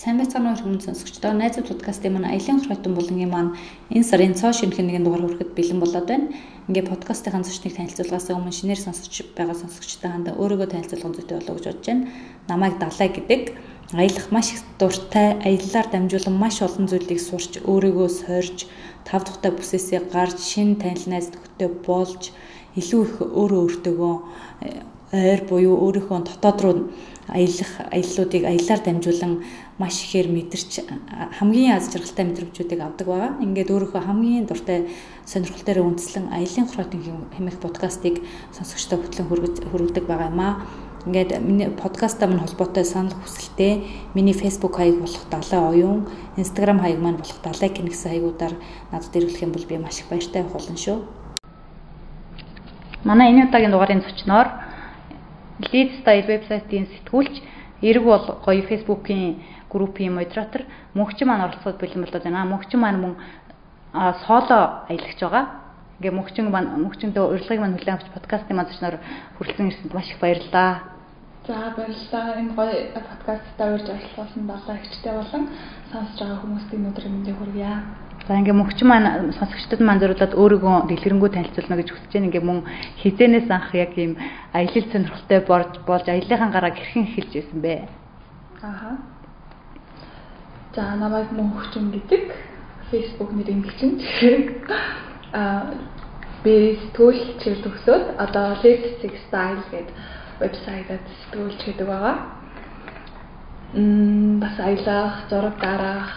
Сайн байцгаана уу хүмүүс сонсогчдоо. Найзууд подкастын маань Аялын хройтон булангийн маань энэ сарын цоо шинэхэн нэгэн дугаар хүрэхэд бэлэн болоод байна. Ингээ подкастын сонсогчдыг танилцуулгаас өмнө шинээр сонсож байгаа сонсогчдоо хандаа өөрийгөө танилцуулгын зүйтэй болоо гэж бодож байна. Намайг Далай гэдэг аялах маш их дуртай, аяллаар дамжуулан маш олон зүйлийг сурч, өөрийгөө сорж, тав тухтай бүсээсээ гарч шин танил найз нөхдөд болж илүү их өөрөө өөртөөгөө ойр буюу өөрийнхөө дотоод руу аялах аяллуудыг аяллаар дамжуулан маш ихээр мэдэрч хамгийн аз жаргалтай мэдрэмжүүдийг авдаг байгаа. Ингээд өөрийнхөө хамгийн дуртай сонирхолтой үндэслэн аялын хроотын хэмэх подкастыг сонсогчдод хөтлөн хүргэдэг байгаа юм аа. Ингээд миний подкастаа минь холбоотой санал хүсэлтээ миний Facebook хаяг болох Далай оюун, Instagram хаяг маань болох Далай кин гэсэн хаягуудаар надад ирүүлэх юм бол би маш их баяртай байх болно шүү. Манай энэ удаагийн дугаарын зочноор Lead Style вебсайтын сэтгүүлч Эрг бол гоё Facebook-ийн группийн модератор мөнхчин маань оролцоход бэлэн болоод байна. Мөнхчин маань мөн соло аялагч байгаа. Ингээ мөнхчин маань мөнхчиндөө урилгыг маань хүлээн авч подкастын маань зочноор хүрэлцэн ирсэнд маш их баярлалаа. За баярлалаа. Энэ гоё подкасттай урьж оролцуулсан далаагчтай болон сонсож байгаа хүмүүстийн өдрийн мэндийг хүргье. За ингээ мөнхчин маань сонсогчдод маань зориулаад өөрийгөө дэлгэрэнгүй танилцуулна гэж хүсэж байна. Ингээ мөн хизэнээс анх яг ийм аялал сонирхолтой болж аяллахын гараа хэрхэн эхэлж байсан бэ? Аха. За намайг мөнхчин гэдэг Facebook нэрийн бичэн. Аа би сэтгүүлч төгсөөд одоо Let's Style гэдэг вебсайтад сэтгүүлч гэдэг байгаа. Мм бас аялах, зураг дараах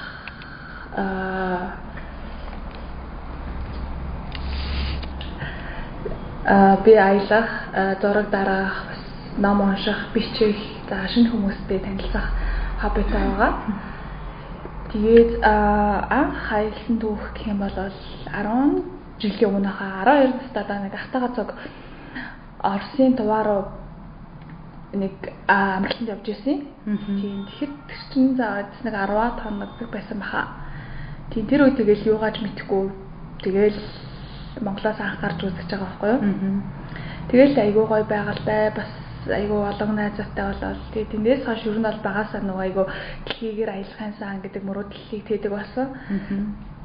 аа а би аялах, зураг дараах, ном унших, бичих, за шинэ хүмүүстэй танилцах хоббитай байгаа. Тэгээд анх аялсан түүх гэх юм бол 10 жилийн өмнө хаа 12 настайдаа нэг автага цог Оросын тувааруу нэг амралтанд явж ирсэн. Тийм тэгэхэд тэр чинь заа нэг 10-аад хоног байсан баха. Тийм тэр үед тэгэл юугаач мэдхгүй тэгэл Монголоос анх гарч үзэж байгаа байхгүй юу. Тэгэл айгүй гоё байгальтай бас айгүй олон найзаатай болоод тэгээ тэндээс хойш ер нь бол багасаа нөгөө айгүй дэлхийгээр аялахын сан гэдэг мөрөөдлийг тээдэг болсон.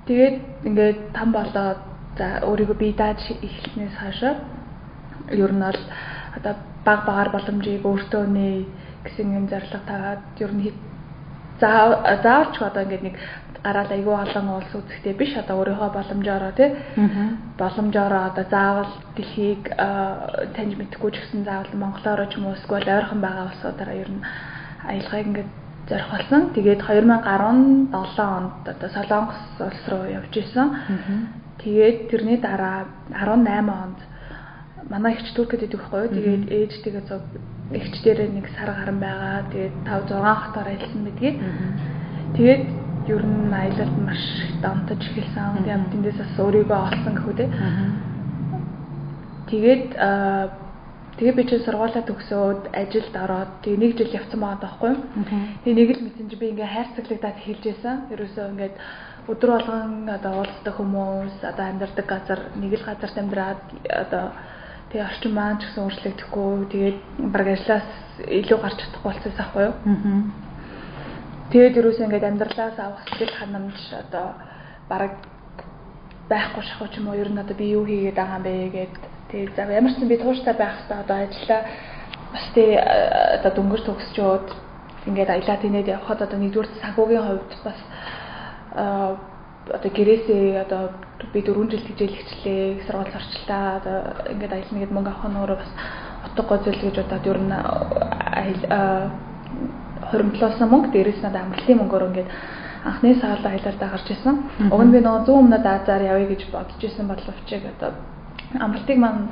Тэгээд ингээд там болоод за өөрийгөө бие дааж эхлснээс хойш ер нь бол одоо баг багаар боломжийг өөртөө нэ гэсэн юм зарлага таваад ер нь заавалч одоо ингээд нэг гараад айгүй олон улс үзэхтэй биш одоо өөрийнхөө боломжоор тий боломжоор одоо заавал дэлхийг таньж мэдэхгүй ч гэсэн заавал монголоор ч юм уу эсвэл ойрхон байгаа улсуудаараа ер нь аялахыг ингээд зорих болсон. Тэгээд 2017 онд одоо Солонгос улс руу явж исэн. Тэгээд тэрний дараа 18 онд манай ихч Туркэд идэх байхгүй. Тэгээд ээжтэйгээ зөв ихч дээрээ нэг сар гарan байгаа. Тэгээд 5 6 хотоор аялсан мэдгийг. Тэгээд ер нь аялалд маш донтож эхэлсэн. Тэгээд тэндээс бас өөрийгөө олсон гэхүү те. Тэгээд тэгээ би чинь сургуулаа төгсөөд ажилд ороод тэгээ нэг жил явцсан байгаа байхгүй юу. Тэгээ нэг л мэдсэн чи би ингээ хайрцаглагдаад эхэлж байсан. Ерөөсөө ингээд өдөр болгон одоо уулздаг хүмүүс одоо амьдардаг газар нэг л газарт амьдраад одоо тэгээ орчин маань ч гэсэн өөрчлөгдөхгүй тэгээд баг ажлаас илүү гарч чадахгүй болчихсон байхгүй юу. Тэгээд ерөөсөө ингээд амьдралаас авах сэтгэл ханамж одоо бараг байхгүй шахуу ч юм уу ер нь одоо би юу хийгээд байгаа юм бэ гэд тэгээд за ямар ч юм би тууштай байх хэрэгтэй одоо ажиллаа бас тий одоо дөнгөж төгсчөөд ингээд аялаа тэнэд явхад одоо нэгдүгээр санхүүгийн хувьд бас одоо гэрээсээ одоо би 4 жил хичээлэгчлээ сургууль сурчлаа одоо ингээд аялна гэд мөнгө авах нь өөрөө бас утгагүй зүйл гэж бодоод ер нь хоримтлоосон мөнгө дээрээс надад амралтын мөнгөөр ингээд анхны саалаа аялалдаа гарч исэн. Уг нь би нөгөө 100 өмнөд Азаар явъя гэж бодож исэн боловч яг одоо амралтыг маань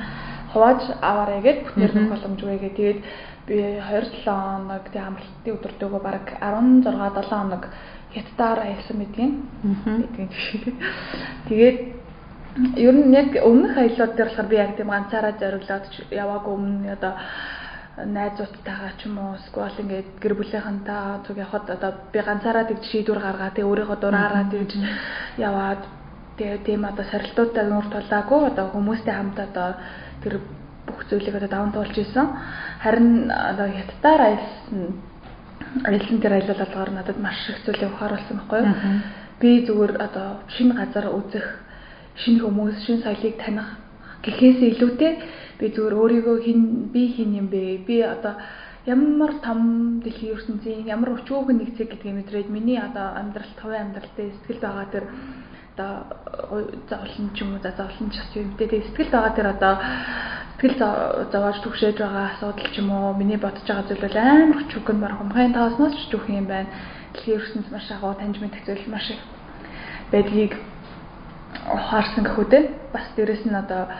хувааж аваарэ гэд бүтнээр нөх боломжгүй гээ. Тэгээд би 27 хоног тэг амралтын өдөртөөгөө баг 16 7 хоног хятадаар аялсан мэдгийн. Мэдгийн. Тэгээд ер нь яг өмнөх аяллууд дээр болохоор би яг тийм ганцаараа зориглоод яваагүй өмнө одоо найзуудтайгаа ч юм уу эсвэл ингээд гэр бүлийнхэнтэй зүг явхад одоо би ганцаараа тэг шийдвэр гаргаа тэг өөрийнхөө дураараа тэгж яваад тэгээ тийм одоо сорилтуудтай нуур тулаагүй одоо хүмүүстэй хамт одоо тэр бүх зүйлийг одоо даван туулж исэн. Харин одоо хятадаар аялсан аялсан тэр аялал алгаар надад маш их зүйлийг ухааруулсан байхгүй юу? Би зүгээр одоо шинэ газар үзэх, шинэ хүмүүс, шинэ соёлыг таних гэхээс илүүтэй би зүгээр өөрийгөө хин би хин юм бэ? Би одоо ямар том дэлхийн ертөнцийн ямар өчөөгөн нэгцэг гэдгийг мэдрээд миний одоо амьдрал, товын амьдралтай сэтгэл байгаа тэр одоо зовлон ч юм уу зовлон ч юм дээ. Тэгээ сэтгэл байгаа тэр одоо сэтгэл зовоож түгшээж байгаа асуудал ч юм уу миний бодож байгаа зүйл бол амар өчөөгөн баг хумхайн таасноос ч түүх юм байна. Дэлхийн ертөнц маш агуу таньж мэдэх зүйл маш их байдгийг ухаарсан гэхүү дээ. Бас дээрэс нь одоо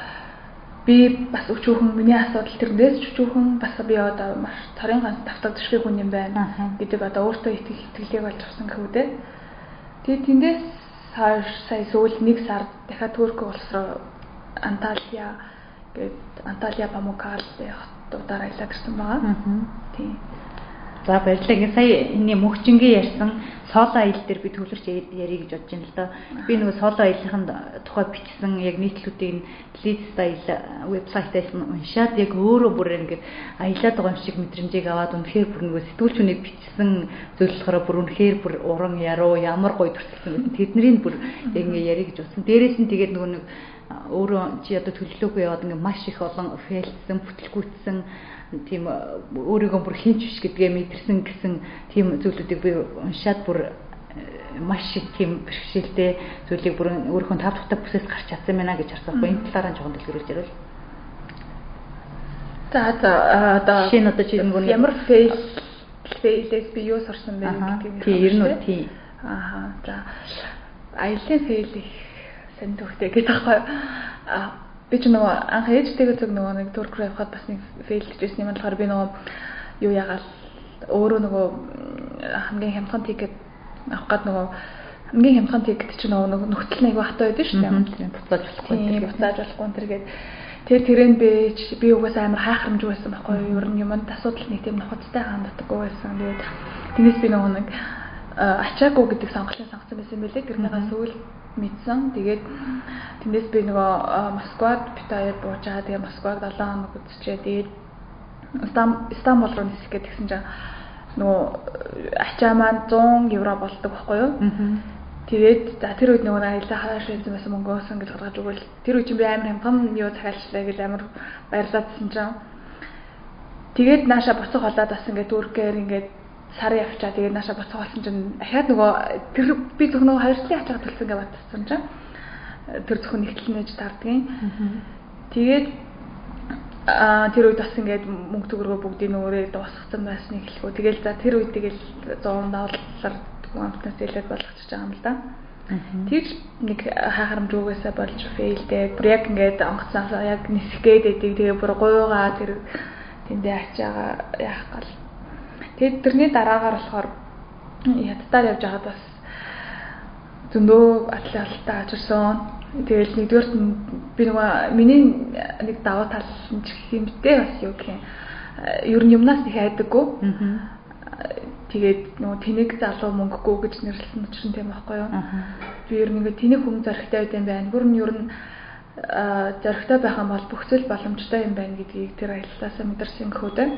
би бас өчүүхэн миний асуудал тэрнээс ч өчүүхэн бас би одоо маш цорын ганц тавтагдчихгүй хүн юм байна гэдэг одоо өөртөө итгэх итгэлийг олж авсан гэхүү дээ. Тэгээ тэндээс хойш сая сүүл нэг сард дахиад Турк улс руу Анталия гээд Анталия Памукал хотуудаар аялаад ирсэн байгаа. Тийм. За баярлалаа. Ингээ сая энэ мөхчингийн ярьсан соло аялал дээр би төвлөрч ярих гэж бодож байна л да. Би нөгөө соло аяллахын тухай бичсэн яг нийтлүүдийг Leeds аялал вебсайтаас уншаад яг өөрөө бүр ингээ аялаад байгаа юм шиг мэдрэмжийг аваад үнэхээр бүр нөгөө сэтгүүлч хүнийг бичсэн зөвлөхөөрөө бүр үнэхээр бүр уран яруу ямар гоё гэсэн тэднийг бүр яг ингээ ярих гэж утсан. Дээрээс нь тэгээд нөгөө нэг өөрөө чи одоо төлөвлөгөө яваад ингээ маш их олон фейлсэн, бүтлгүүцсэн тийм өөрийгөө бүр хинч биш гэдгээ мэдэрсэн гэсэн тийм зүйлүүдийг би уншаад бүр э, маш их тийм бэрхшээлтэй зүйлийг бүр өөрийнхөө тав тухтай бүсээс гарч чадсан байна гэж харсан энэ талаараа жоохон дэлгэрүүлж ярил. За за одоо шинэ одоо чи ямар фейл фейлээс би юу сурсан бэ гэдгийг тийм ер нь тийм. Аа за аялын фейл их сэн төвхтэй гэдэг байхгүй. Аа би ч нөгөө анх ээжтэйгээ зөв нөгөө нэг турк руу явхад бас нэг фейлдчихсэн юм болохоор би нөгөө юу ягаал өөрөө нөгөө хамгийн хямдхан тикет авах гад нөгөө хамгийн хямдхан тикет чинь нөгөө нөхцөл нэг хатаа байдаг шүү дээ. Буцааж болохгүй. Тийм буцааж болохгүй тэргээд тэр тэрэн би би угаас амар хайхрамж байсан байхгүй юу? Ер нь юмд асуудал нэг тийм нухацтай ханддаггүй байсан. Тэгээд тэрнээс би нөгөө нэг ачаагүй гэдэг сонголтыг сонгосон байсан байлээ. Тэрнийхээ сүүл мэдсэн. Тэгээд тэндээс би нөгөө Москвад бит хоёр буужаа. Тэгээ Москваг 7 хоног үзчихээ. Тэгээд Стамбул руу нисэх гэж тэгсэн чинь нөгөө ачаа маань 100 евро болдог байхгүй юу? Тэгээд за тэр үед нөгөө аялаа хааш байсан байсан мөнгөөсөн гэж гаргаж өгвөл тэр үед би амар хямдхан юу захиалчлаа гэж амар баярлаадсэн чинь тэгээд нааша буцах болоод бас ингээд түркээр ингээд сарын явчаа тэгээд нааша буцах болсон чинь ахаад нөгөө тэр би зөвхөн нөгөө хоёр талын ачаа төлсөн гэж батсан чинь тэр зөвхөн нэгтлэнэж тардгийн. Тэгээд а тэр үед бас ингээд мөнгө төгрөгөө бүгдийг нөгөөрөө дуусгацсан байсныг хэлэхүү. Тэгэл за тэр үед тэгэл 100 доллар амтнаас илээд болгочихж байгаа юм л да. Тэгж нэг хахарамж үгээсээ болж фейлдээ. Бүр яг ингээд онгоцсоосоо яг нисгээд идэг. Тэгээ бүр гуйгаа тэр тэндээ ачаага яах гал Тэгээд тэрний дараагаар болохоор ядтаар явж байгаад бас зөндөө атлаа алтаа ажирсан. Тэгэл нэгдүгээрт би нөгөө миний нэг даваа тал ч гэх юм дээ бас юу гэх юм. Ер нь юмнаас их айдаггүй. Тэгээд нөгөө тэнэг залуу мөнгөгүй гэж нэрлсэн учраас тийм байхгүй юу. Би ер нь ингээ тэнэг хүн зоригтой байд юм байна. Гүр нь ер нь зоригтой байх юм бол бүх зүйл боломжтой юм байна гэдгийг тэр аяллаасаа мэдэрсэн гөхөөдөө.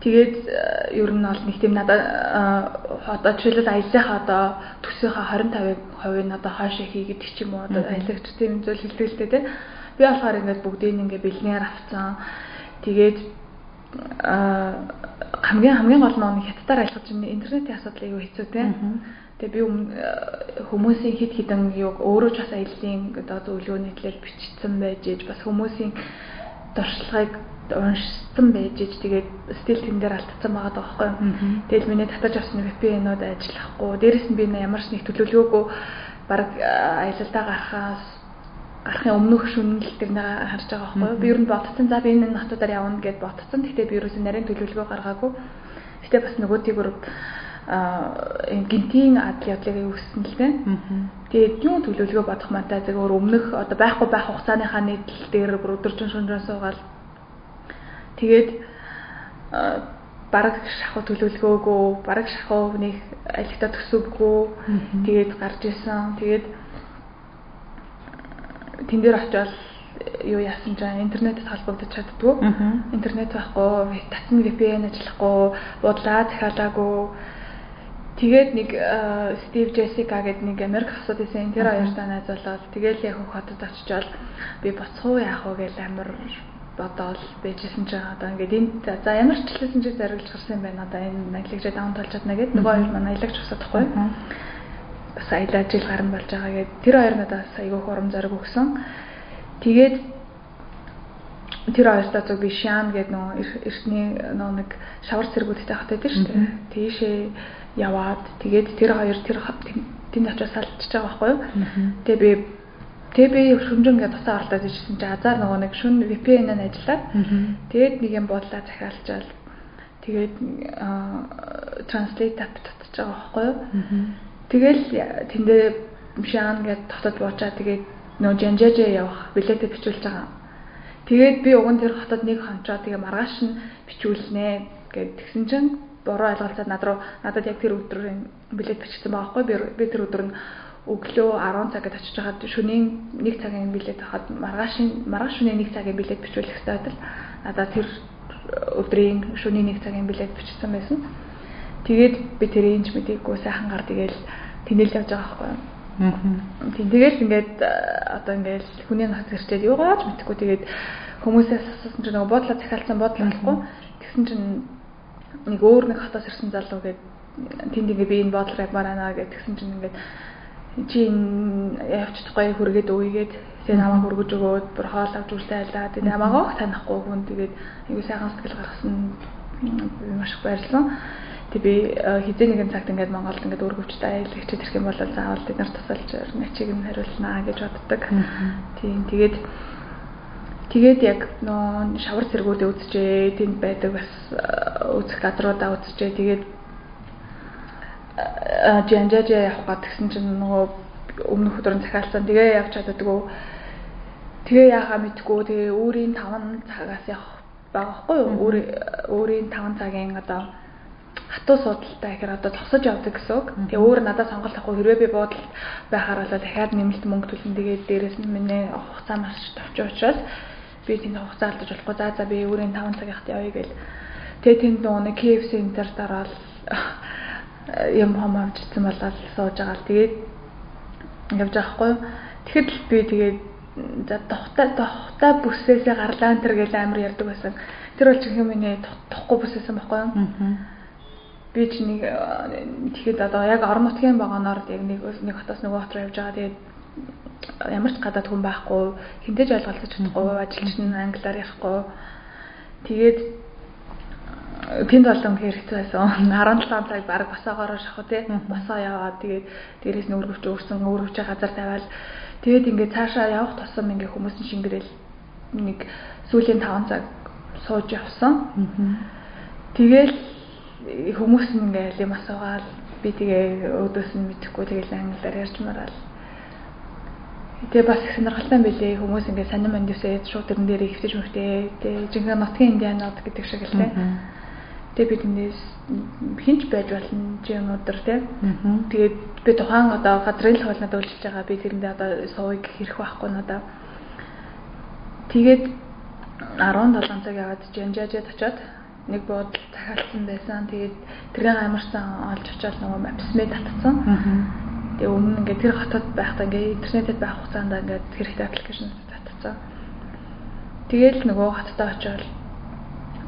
Тэгээд э, ер нь бол нэг тийм надад э, одоо жишээлбэл аяллахаа одоо төсөөхөө 25%-ыг одоо хойш хийгээд ч юм уу одоо аялагч тийм зүйл хэлдэг л дээ. Би болохоор ингээд бүгдийг ингээд бэлнээр авцсан. Тэгээд э, хамгийн хамгийн гол нь хятадаар аялах чинь интернетийн асуудал аюу хэцүү тийм. Тэгээ би хүмүүсийн хит хитэн юу өөрөө ч бас аяллаа одоо зөвлөгөөний төлөв бичсэн байж бас хүмүүсийн дуршлагыг уншсан байж ич тэгээд стил тэн дээр алдсан байгаа даахгүй. Тэгэл миний татаж авсан VPN-ууд ажиллахгүй. Дээрэс нь би ямар ч нэг төлөвлөгөөгүй баг аялалдаа гарахаас гарахын өмнөх шүнэл тэр нэг харж байгаа байхгүй. Би ер нь бодсон за би энэ хотуудаар явна гэд бодсон. Гэхдээ би ерөөсөө нарийн төлөвлөгөө гаргаагүй. Гэтэ бас нөгөө тийгүр а гинтийн адал явдлыг үүссэн л дээ. Тэгээд юу төлөвлөгөө бодох мантай зөвөр өмнөх одоо байхгүй байх хугацааныхаа нийтлэл дээр бүр өдөржин шөнөөрөө суугаад Тэгээд бараг шахуу төлөвлөгөөгөө бараг шахуу нэг ажилтаа төсөөгөө тэгээд гарч исэн. Тэгээд тэн дээр очиод юу яасан ч интернетэд холбогдож чаддгүй. Интернет байхгүй, татны VPN ажиллахгүй, буудлаа захиалаагүй. Тэгээд нэг Стив Джессика гэдэг нэг Америк хасууд исэн тэр хоёртаа найзуулаад тэгэл яг хотод очичоод би боцхоо яах вэ гэж амар бодоол байжсэн чинь одоо ингээд энд за ямар ч хэлсэн чи зориулж гарсан юм байна одоо энэ аялагчаа даван толж чадна гэд. Нөгөө хоёр маань аялагч усаадахгүй бас аялал жил гарна болж байгаа гэд. Тэр хоёр надаас айгүй хурам зориг өгсөн. Тэгээд тэр хоёртаа зөв би шаан гэдэг нөгөө эртний нөгөө нэг шавар цэргүүдтэй хат байдаг шүү дээ. Тийшээ яваад тэгээд тэр хоёр тэр тэнд очиж салчиж байгаа байхгүй юу. Тэгээ би тэгээ би шүнжин ингээд тусаа оролдоод ижсэн чи азар нөгөө нэг шүн VPN-аар ажиллаад. Тэгээд нэг юм буудлаа захиалчаал тэгээд translate app татчих байгаа байхгүй юу. Тэгэл тэндээ шаан ингээд дотоод буучаа тэгээд нөгөө жанжаажаа явах билетээ бичүүлж байгаа. Тэгээд би уг нь тэр хотод нэг хончоо тэгээ маргааш нь бичүүлнэ гэд тэгсэн чинь буруу ойлголцоод над руу надад яг тэр өдрийн билет бичсэн байгаа хгүй би тэр өдөр нь өглөө 10 цагт очиж хаад шөнийн 1 цагийн билет авахад маргаашийн маргааш шөнийн 1 цагийн билет бичүүлэх хэрэгтэй байтал надад тэр өдрийн шөнийн 1 цагийн билет бичсэн байсан. Тэгээд би тэр инж мэдээгүй сайхан гар тэгэл тэнэл явж байгаа хгүй. Тийм тэгэл ингээд одоо ингээд хүний над гэрчээд юугаач мэдхгүй тэгээд хүмүүсээс асуусан чинь нөгөө буудлаа захиалсан буудлаа болохгүй. Тэгсэн чинь нэг өөр нэг хотоос ирсэн залуу гээд тэнд ингээ би энэ бодлоор явмаар байна гэдгсэн чинь ингээд чи явчихдаггүй хүргээд өгөөгээд тэгээ намайг хөргөж өгөөд бүр хоол авч үлдээ айлаа тэгээ намайг танихгүй хүн тэгээд айгуу сайхан сэтгэл гаргасан маш их баярлсан. Тэг би хизээ нэгэн цагт ингээд Монголд ингээд өргөвчтэй аялагч ирэх юм бол заавал бид нар тусалж начиг нь хариулнаа гэж боддог. Тийм тэгээд Тэгээд яг нөө шавар цэргүүдээ үзчихээ, тэнд байдаг бас үзэх газруудаа үзчихээ. Тэгээд жанжаажаа явах гад гэсэн чинь нөгөө өмнөх өдөр нь захиалсан. Тэгээ явж чаддаггүй. Тэгээ яахаа мэдгүй. Тэгээ өөрийн 5 цагаас явах байгаа хгүй юу? Өөрийн 5 цагийн одоо хатуу суудалтай гэхээр одоо зогсож явдаг гэсэн үг. Тэгээ өөр надад сонголт авахгүй хэрвээ би буудалд байхаар бол дахиад нэмэлт мөнгө төлнө. Тэгээд дээрэс нь миний хугацаа маш товч учраас би тэнд хугацаа алдаж болохгүй. За за би өөрийн 5 цагийнхт явъя гэл. Тэгээ тэнд нөгөө KFC энтер дараал юм хом авчихсан болоод сууж байгаа л тэгээд явж байгаа хгүй. Тэгэхэд л би тэгээд за тухтай тухтай бүсээсээ гарлаа энэ төр гэж амар ярддаг байсан. Тэр бол чихэн миний тухгүй бүсээсэн байхгүй юу? Би ч нэг тэгэхэд одоо яг орон нутгийн баганаар яг нэг нэг хотоос нөгөө хот руу явж байгаа. Тэгээд ямар ч гадаад хүн байхгүй хинтэж ойлголцож чадахгүй ажилч нь англиар ярихгүй тэгээд тэнд болон хэрэгцээ байсан? 17 цаг баг босоогоор шахав тий босоо яваад тэгээд дээрээс нь өргөвч өөрсөн өргөвч газар тавиал тэгээд ингээд цаашаа явах тусам ингээд хүмүүс нь шингэрэл нэг сүүлийн 5 цаг сууж явсан. Тэгэл хүмүүс нь ингээд юм асуугаал би тэгээ өөдөөс нь мэдэхгүй тэгэл англиар ярьж мараал Тэгээ бас их сонирхолтой байлээ. Хүмүүс ингээд сонин манд үсээд шууд тэрэн дээр хөвтөж мөхтэй тэгээ жинхэнэ нутгийн индианууд гэдэг шиг л тэ. Тэгээ бид энэс хинч байж болно жим өдөр тэ. Тэгээд би тухайн одоо газрын хавлнад үйлчилж байгаа би тэрэндээ одоо сууг хэрэг байхгүй надаа. Тэгээд 17 цаг яваад жанжаажад очоод нэг буудал захиалсан байсан. Тэгээд тэрэн амарсан олж очоод нөгөө мапсмэ татцсан. Тэгээ өмнө ингээд тэр хотод байхдаа ингээд интернетэд байх хугацаанд ингээд хэрэгтэй аппликейшн татцсан. Тэгээл нөгөө хоттой очиод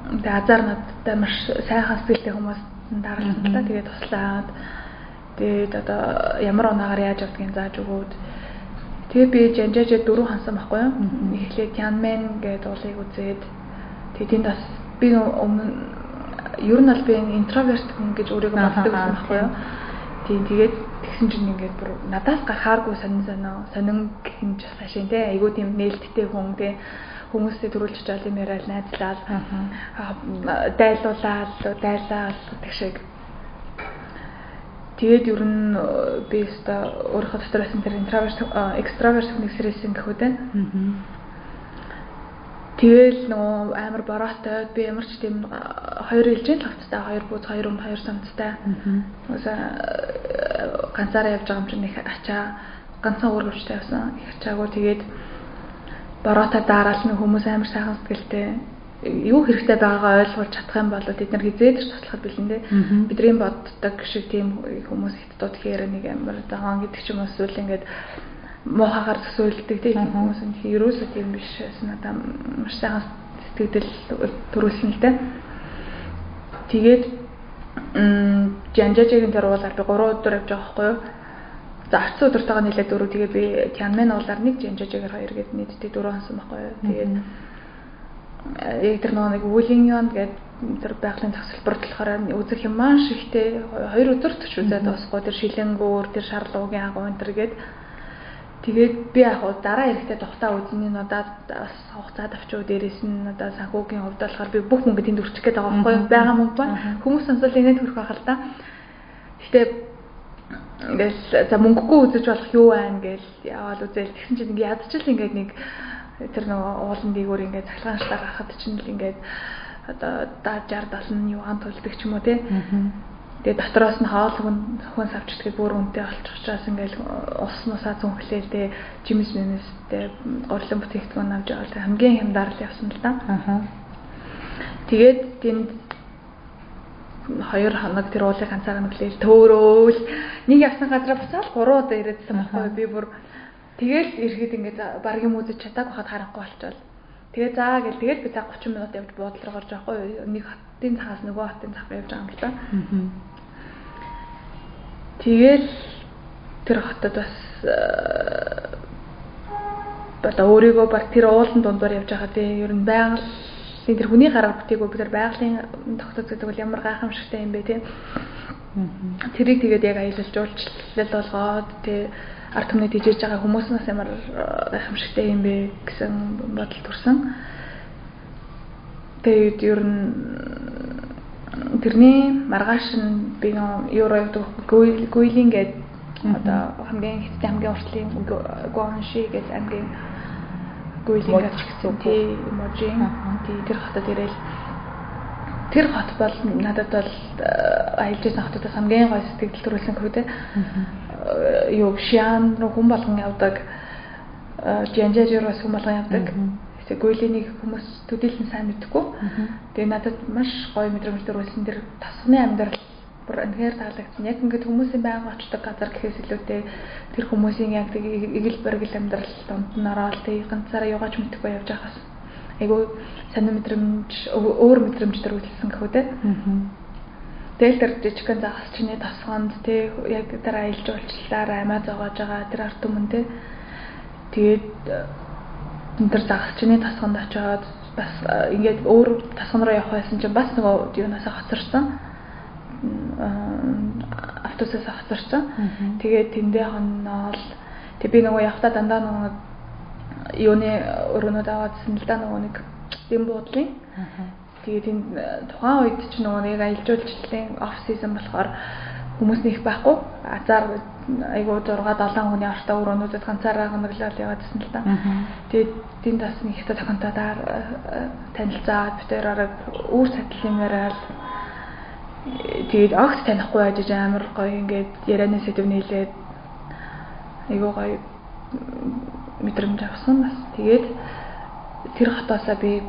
тэгээ азар надтай маш сайхан сэтгэлтэй хүмүүс даралсан л та. Тэгээ туслаад тэгээд одоо ямар унаагаар яаж явдгийг зааж өгөөд тэгээ би жанжаажаа дөрөв хансан байхгүй юу? Эхлээд Янмен гэдэг уулыг үзээд тэгээ тэнд бас би өмнө ер нь бол би интроверт хүн гэж өөрийгөө боддог байсан байхгүй юу? Тийм тэгээд тэгсэн чинь ингээд бүр надаас гарахааргүй сонин сонио сонин гэх юм ч бас ашиг тий айгуу тийм нээлттэй хүн тий хүмүүстэй төрүүлж чаал юм яриад найзлал дайлуулаад дайлаа гэх шиг. Тэгээд ер нь би өста өөрийнхөө дотор байсан тэр интроверт экстраверт хүнийг сэрээсэн гэхүүд байна. Тэгэл нөгөө амар бороотой би ямар ч тийм хоёр ээлжийн лавцтай хоёр бууз хоёр өмд хоёр самцтай. Уусаа ганцаараа явж байгаа юм чинь их ачаа ганцхан өргөвчтэй байсан. Их ачаагүй тэгээд бороотой дараал нэг хүмүүс амар сайхан сэтгэлтэй юу хэрэгтэй байгаагаа ойлгуулж чадах юм бол бид нар хизээд ч туслахад бэлэн дээ. Бидний боддог шиг тийм хүмүүс хятадууд гэхээр нэг амар дагаан гэдэг ч юм уу эсвэл ингээд муухагаар төсөөлдөг тийм хүмүүс нь ерөөсөө тийм биш. Надаа маш сайхан сэтгэл төрүүлсэн л дээ. Тэгээд жанжажигийн дөрвөлаар би 3 өдөр явж байгаа байхгүй юу? За арц өдөртэйгээ нийлээд дөрөв. Тэгээ би Тянмэн уулаар нэг жанжажигээр хоёр гээд нийтдээ дөрөв хонсон байхгүй юу? Тэгээд яг тэр нэг үеийн юм гээд тэр байгалийн тасалбар болохоор үзэх юм маш ихтэй. Хоёр өдөр төч үзээд босгоо тэр шилэнгүүр тэр шарлуугийн агуу энэ төр гээд тэгээд би яг уу дараа эрэхтэй тухтаа үзний надад бас хугацаад авчуу дээрээс нь надад санхүүгийн хувьд болохоор би бүх мөнгө тэнд өрчих гээд байгаа байхгүй байгаа мөнгө ба? Хүмүүс сонсол инээд хүрэх байх л та. Гэтэ ингээл за мөнгөгүй үзэж болох юу байна гээл яваал үзэл. Тэгсэн чинь ингээ ядчил ингээд нэг тэр нөгөө уулан дээгүүр ингээд цахилгаанчлаа гахад чинь л ингээд одоо даа 60 70 юу ан толдог ч юм уу тий. Тэгээ дотроос нь хоол хүн савчдгийг бүр үнэтэй олчих учраас ингээд ус нусаа зүнхлээл тий жимс мэмэстэй горлон бүтээгдэхүүн авч явал хамгийн хямдар л явсан л да. Аа. Тэгээд тэнд хоёр хоног тэр уулыг ганцаараа нүглээл төөрөөл нэг явсан газараа буцаал гурван удаа ирээдсэн байхгүй би бүр Тэгэл ирэхэд ингээд баг юм үзэж чадаагүй хаад харахгүй болчихвол. Тэгээ заа гэл тэгэл би за 30 минут явж буудлын руу гарч байгаа хгүй нэг хатын цахаас нөгөө хатын цах явж байгаа юм л да. Тэгэл тэр хотод бас бата өөрийгөө баг тэр уулын дундуур явж байгаа тий ер нь байгаль тэр хүний гараар бүтээгүй бид нар байгалийн тогтоц гэдэг бол ямар гайхамшигтай юм бэ тий. Тэрийг тэгээд яг аялалж уулчлал болгоод тий ард түмний дижээж байгаа хүмүүс нас ямар гайхамшигтай юм бэ гэсэн бодол төрсөн. Тэгээд ер нь тэрний маргааш нь би евро явдаг гуйлин гээд одоо хамгийн хэцтэй хамгийн уртлын гуанши гэж аймгийн гуйлин гэж гэсэн тий эможи тий тэр хотод ирээл тэр хот бол надад бол аялж байсан хотоос хамгийн гоё сэтгэл төрүүлсэн хөө тий юу шиан руу хүн болгон явдаг жанжажироос хүн болгон явдаг нэг хүмүүс төдийлэн сайн мэдхгүй. Тэгээ надад маш гоё мэдрэмж төрүүлсэн тэр тасганы амьдрал бүр үнэхээр таалагдсан. Яг ингээд хүмүүсийн байнга очдог газар гэхээс илүүтэй тэр хүмүүсийн яг тэг игэл баргил амьдрал донд нь ороод тэг ганцаараа югаач мэдэхгүй явж байхаас айгүй сонир мэдрэмж өөр мэдрэмж төрүүлсэн гэхүү те. Тэгэл тэр жижигхэн загас чиний тасганд те яг тэр аялж уулчлаар амиа зоогоож байгаа тэр арт өмнө те. Тэгээд тэр загас чиний тасганд очиод бас ингээд өөр тасган руу явах байсан чинь бас нөгөө юунаасаа хоцорсон автобусаас хоцорсон. Тэгээд тэндээ хоноод тэг би нөгөө явхдаа дандаа нөгөө юуны өрөөнөд аваадсэн л да нөгөө нэг дэм буудлын. Тэгээд энэ тухайн үед ч нөгөө нэг аялжуулчлалын оф сизон болохоор хүмүүс нэх байхгүй. Азар айгуу 6 7 хүний ортой өрөөнүүдэд ганцаараа хоноглол яваадсэн л да. Тэгээд тэнд бас нэг ихтэй тохиолдолд танилцаад битээр арга үүр сатлын яриад тэгээд огт танихгүй ажиж амар гоё ингээд ярианы сэдв нийлээд айгуу гоё мэдрэмж авсан бас тэгээд тэр хотоосоо би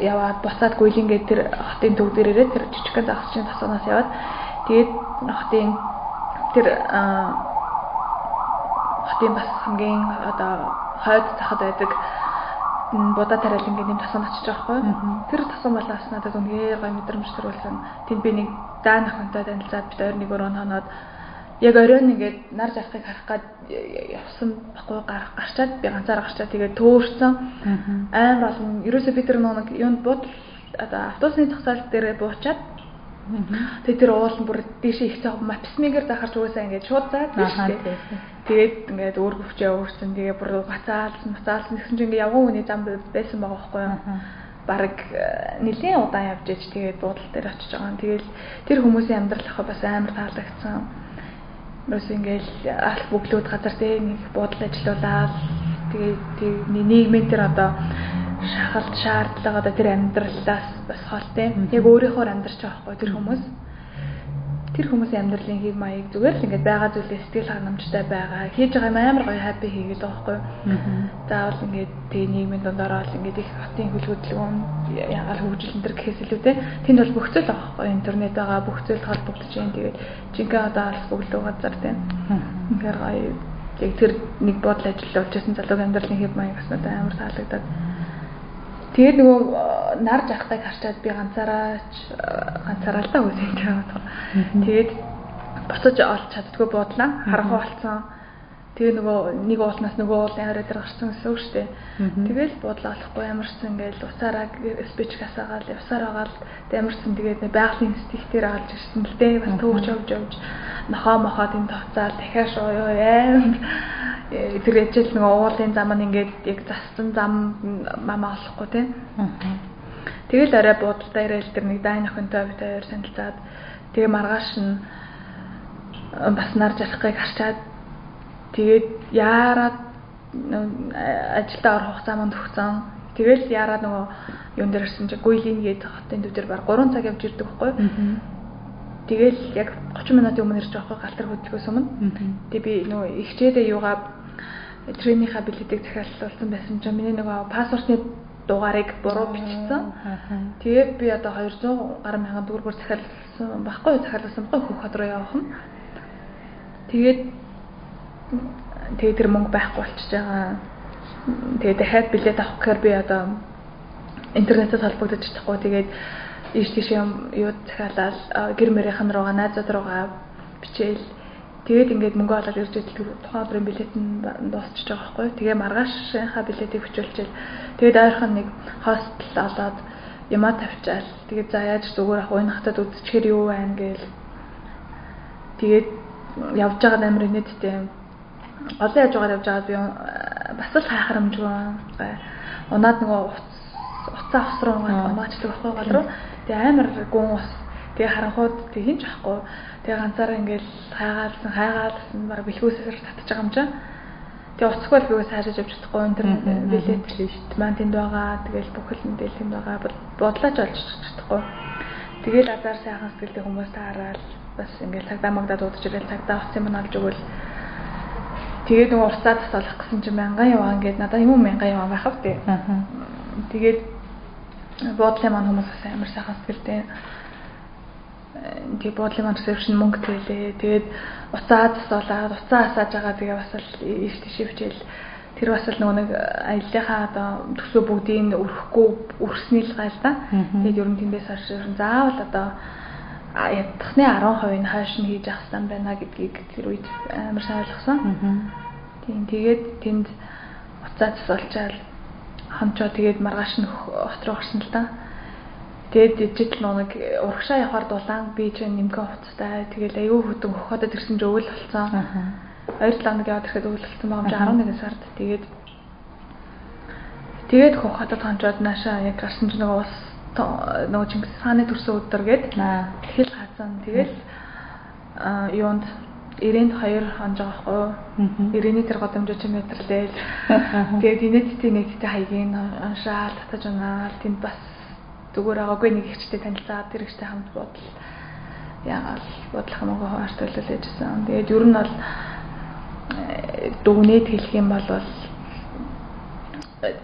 яваад буцаад гуйлингээ тэр хотын төв дээрээ тэр жижигхэн загсчийн тасганаас яваад тэгээд хотын тэр хотын бас хамгийн одоо хойд захад байдаг будаа тариалангийн нэм тасан очиж байгаа байхгүй. Тэр тасан балаас надад үнээр гоё мэдрэмж төрүүлсэн. Тэнд би нэг даан охинтой танилцаад бид хоёр нэг өрөө хоноод яг оройн ингээд нар жахахыг харах гад явсан баггүй гарчаад би ганцаараа гарчаад тэгээд төөрсөн. Амар олон ерөөсөө би тэр нэг юунд бод одоо автобусны тагсаал дээр буучаад Тэгээд тэр уулан бүр дээшээ их цаа мапсмигээр захарч угаасаа ингээд шууд заад. Тэгээд ингээд өөр хөвчөө өөрсөн. Тэгээ бүр бацаалсан, бацаалсан гэсэн чинь ингээд явган хүний зам байсан байгаа байхгүй юу? Бараг э, нэлийн удаан явж иж тэгээд буудал дээр очиж байгаа. Тэгээл тэр хүмүүсийн амьдрал ах бас амар таалагдсан. Бас ингээд алх бүглүүд газар дээр нэг буудал ажиллаулаад тэгээд нийгмийн тэр одоо шахалт шаардлага одоо тэр амьдралаас бас холтой. Яг өөрийнхөө амьдарч байгаа байхгүй тэр хүмүүс. Тэр хүмүүсийн амьдралын хэв маяг зүгээр л ингээд байгаа зүйлээ сэтгэл хангамжтай байгаа. Хийж байгаа юм амар гоё хаппи хийгээд байгаа байхгүй. Заавал ингээд тэгээ нийгмийн дундаар л ингээд их хотын хөлгөдлөгөн ягаал хөгжил энэ төр гэхээс илүүтэй тэнд бол бүх зүйл байгаа байхгүй. Интернет байгаа бүх зүйл холбогдож байна. Тэгээд жинхэнэ одоо алс бүглүү газар тийм. Ингээд гоё яг тэр нэг бодол ажиллаж явуулжсэн залуугийн амьдралын хэв маяг бас надад амар таалагдаад Тэгээд нөгөө э, нарж ахтайг харчаад би ганцаараа ганцаараа л та үсэж байгаа. Тэгээд буцаж олж чаддгүй бодлаа. Харахгүй болцсон. Тэгээ нөгөө нэг уулнаас нөгөө уул дээр гарсан гэсэн үг шүү дээ. Тэгэл бодлоо олохгүй ямарсан ингээл усаараа спич гасаагаал явсаар байгаа л ямарсан тэгээд байгалийн стихтээр авалж ирсэн л дээ. Бас төвч явж явж нохоо мохоод энэ товцаал дахиад ёо аим тэр ячил нэг уулын зам нь ингээд яг зассан зам мамаа олохгүй тий. Тэгэл арай буудалтай ирээл тэр нэг дай нөхөнтэй бит хоёр санилцаад тэгээ маргааш нь бас нар жалахыг харчаад тэгээд яарад ажилдаа орох хугацаа манд өгсөн. Тэгэл яарад нөгөө юун дээр ирсэн чи гуйлин гээд хотын төв дээр баг 3 цаг явж ирдэг байхгүй. Тэгэл яг 30 минутын өмнө ирж байгаа галтар хөдөлгөөс өмнө. Тэгээ би нөгөө ихчээдээ юугаа тренийнхаа билетийг захиалуулсан байсан чинь миний нөгөө паспортны дугаарыг буруу бичсэн. Тэгээд би одоо 200 гаруй мянган төгрөгөөр захиалсан баггүй захиалсан баггүй хөх хот руу явах нь. Тэгээд тэгээд тэр мөнгө байхгүй болчихж байгаа. Тэгээд дахиад билет авах гэхээр би одоо интернетээс холбогдож чадахгүй. Тэгээд ийш тийш юм юу захиалаад гэр мөрийнхэн руугаа найзууд руугаа бичээл Тэгээд ингээд мөнгө олоод ирж идэл тухайн өдрийн билет нь дуусчихж байгаа байхгүй. Тэгээ маргаашийнхаа билетийг хүчүүлчихэл тэгээд ойрхон нэг хостел олоод ямаа тавьчаал. Тэгээд за яаж зүгээр ах энэ хатад үзчихэр юу байна гээл. Тэгээд явж байгаа амир инээдтэй. Олон яаж байгаа явж байгаа би бас л хайхрамжгүй. Унаад нөгөө уцаа усруу унаачдаг байхгүй гол руу. Тэгээ амир гүн ус. Тэгээ харанхууд тэг хинч ахгүй Тэгээ ганцаараа ингээл хайгаалсан хайгаалсан баг бэлгүүсээр татчих байгаа юм чинь. Тэгээ уцгүй л бигээс хайж явж чадахгүй интернет билет л дээ. Маань тэнд байгаа. Тэгээл бүхэл мэдээлэл тэнд байгаа. Бодлооч олж чадахгүй. Тэгээл азар сайхан сэтгэлтэй хүмүүс таараад бас ингээл цагдаа магдаа дуудаж ирэл цагдаа авсан юм алж өгвөл тэгээд нөгөө урцаа тасалах гэсэн чинь мянган яваа ингээд надад юм мянган яваа байх вэ. Тэгээд буудлын маань хүмүүс бас амар сайхан сэтгэлтэй тий буудлын маань reception мөнгө төлөө. Тэгээд уцаа засуулаад уцаа асааж байгаа тэгээ бас л ийш тийш хөвчээл тэр бас л нөгөө нэг аяллахаа одоо төсөө бүгдийг өрөхгүй өрсний л гал да. Тэгээд ер нь тэндээс хойш заавал одоо ядахны 10% нь хойш нь хийж авах юм байна гэдгийг тэр үед амар сайн ойлгосон. Тийм тэгээд тэнд уцаа засуулчаал хамчаа тэгээд маргааш нь хот руу орсон л да. Тэгээд жижигл нэг урагшаа явахаар дулаан би ч нэмгэн хувцастай. Тэгэл аюу хөтөн хөхөдөд ирсэн ч өвөл болсон. Хоёр талаа нэг яваад ирэхэд өвөл болсон байгаа юм чи 11 сард. Тэгээд тэгээд хөхөдөд хончоод наашаа яг гарсан ч нөгөө ус нөгөө Чингис хааны төрсөн өдөр гээд тэгэл хазан. Тэгэл юунд 92 хонж байгаа хгүй. 90-ний тэр годомжоо чи метрлээл. Тэгээд инээдтэй нэгтэй хаягийн уншаал татаж унаал тэнд бас зүгээр байгаагүй нэг ихчтэй танилцаад тэр ихчтэй хамт бодол яагаад бодлох юм уу хаваарт төлөөлж яжсан. Тэгээд ер нь бол э, дүгнээд хэлэх юм бол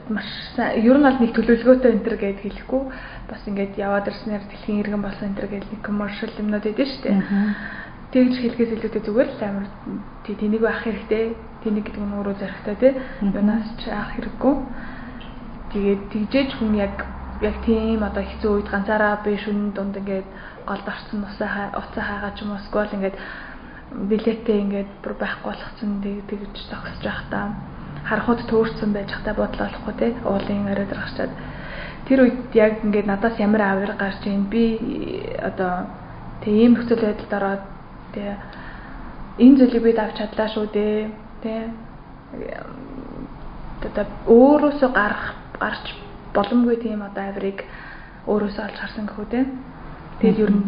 маш ер нь бол нэг төлөвлөгөөтэй энэ төр гэд хэлэхгүй бас ингээд яваад ирснээр дэлхийн иргэн болсон энэ төр гэд нэг commercial юмнууд шүү дээ. Тэгж хэлхээс илүүтэй зүгээр л амар тий тэнийг авах хэрэгтэй. Тэнийг гэдэг нь өөрөө зоригтой тий. Юунаас ч авах хэрэггүй. Тэгээд тэгжээж хүн яг яг тийм одоо хэцүү үед ганцаараа би шүн дунд ингээд голд орсон усаа уцаа хаагаа ч юм уу скол ингээд билетээ ингээд бүр байхгүй болгоцсон тэгж зогсож байх та харахад төөрцөн байж хата бодол олохгүй те уулын оройд гарчаад тэр үед яг ингээд надаас ямар авир гарч ийн би одоо тийм нөхцөл байдалд ороод те энэ зүйлийг би давж чадлаа шүү дээ те одоо өөрөөсөө гарах гарч боломгүй тийм одоо авирыг өөрөөсөө олж харсан гэхүү те. Тэгэл ер нь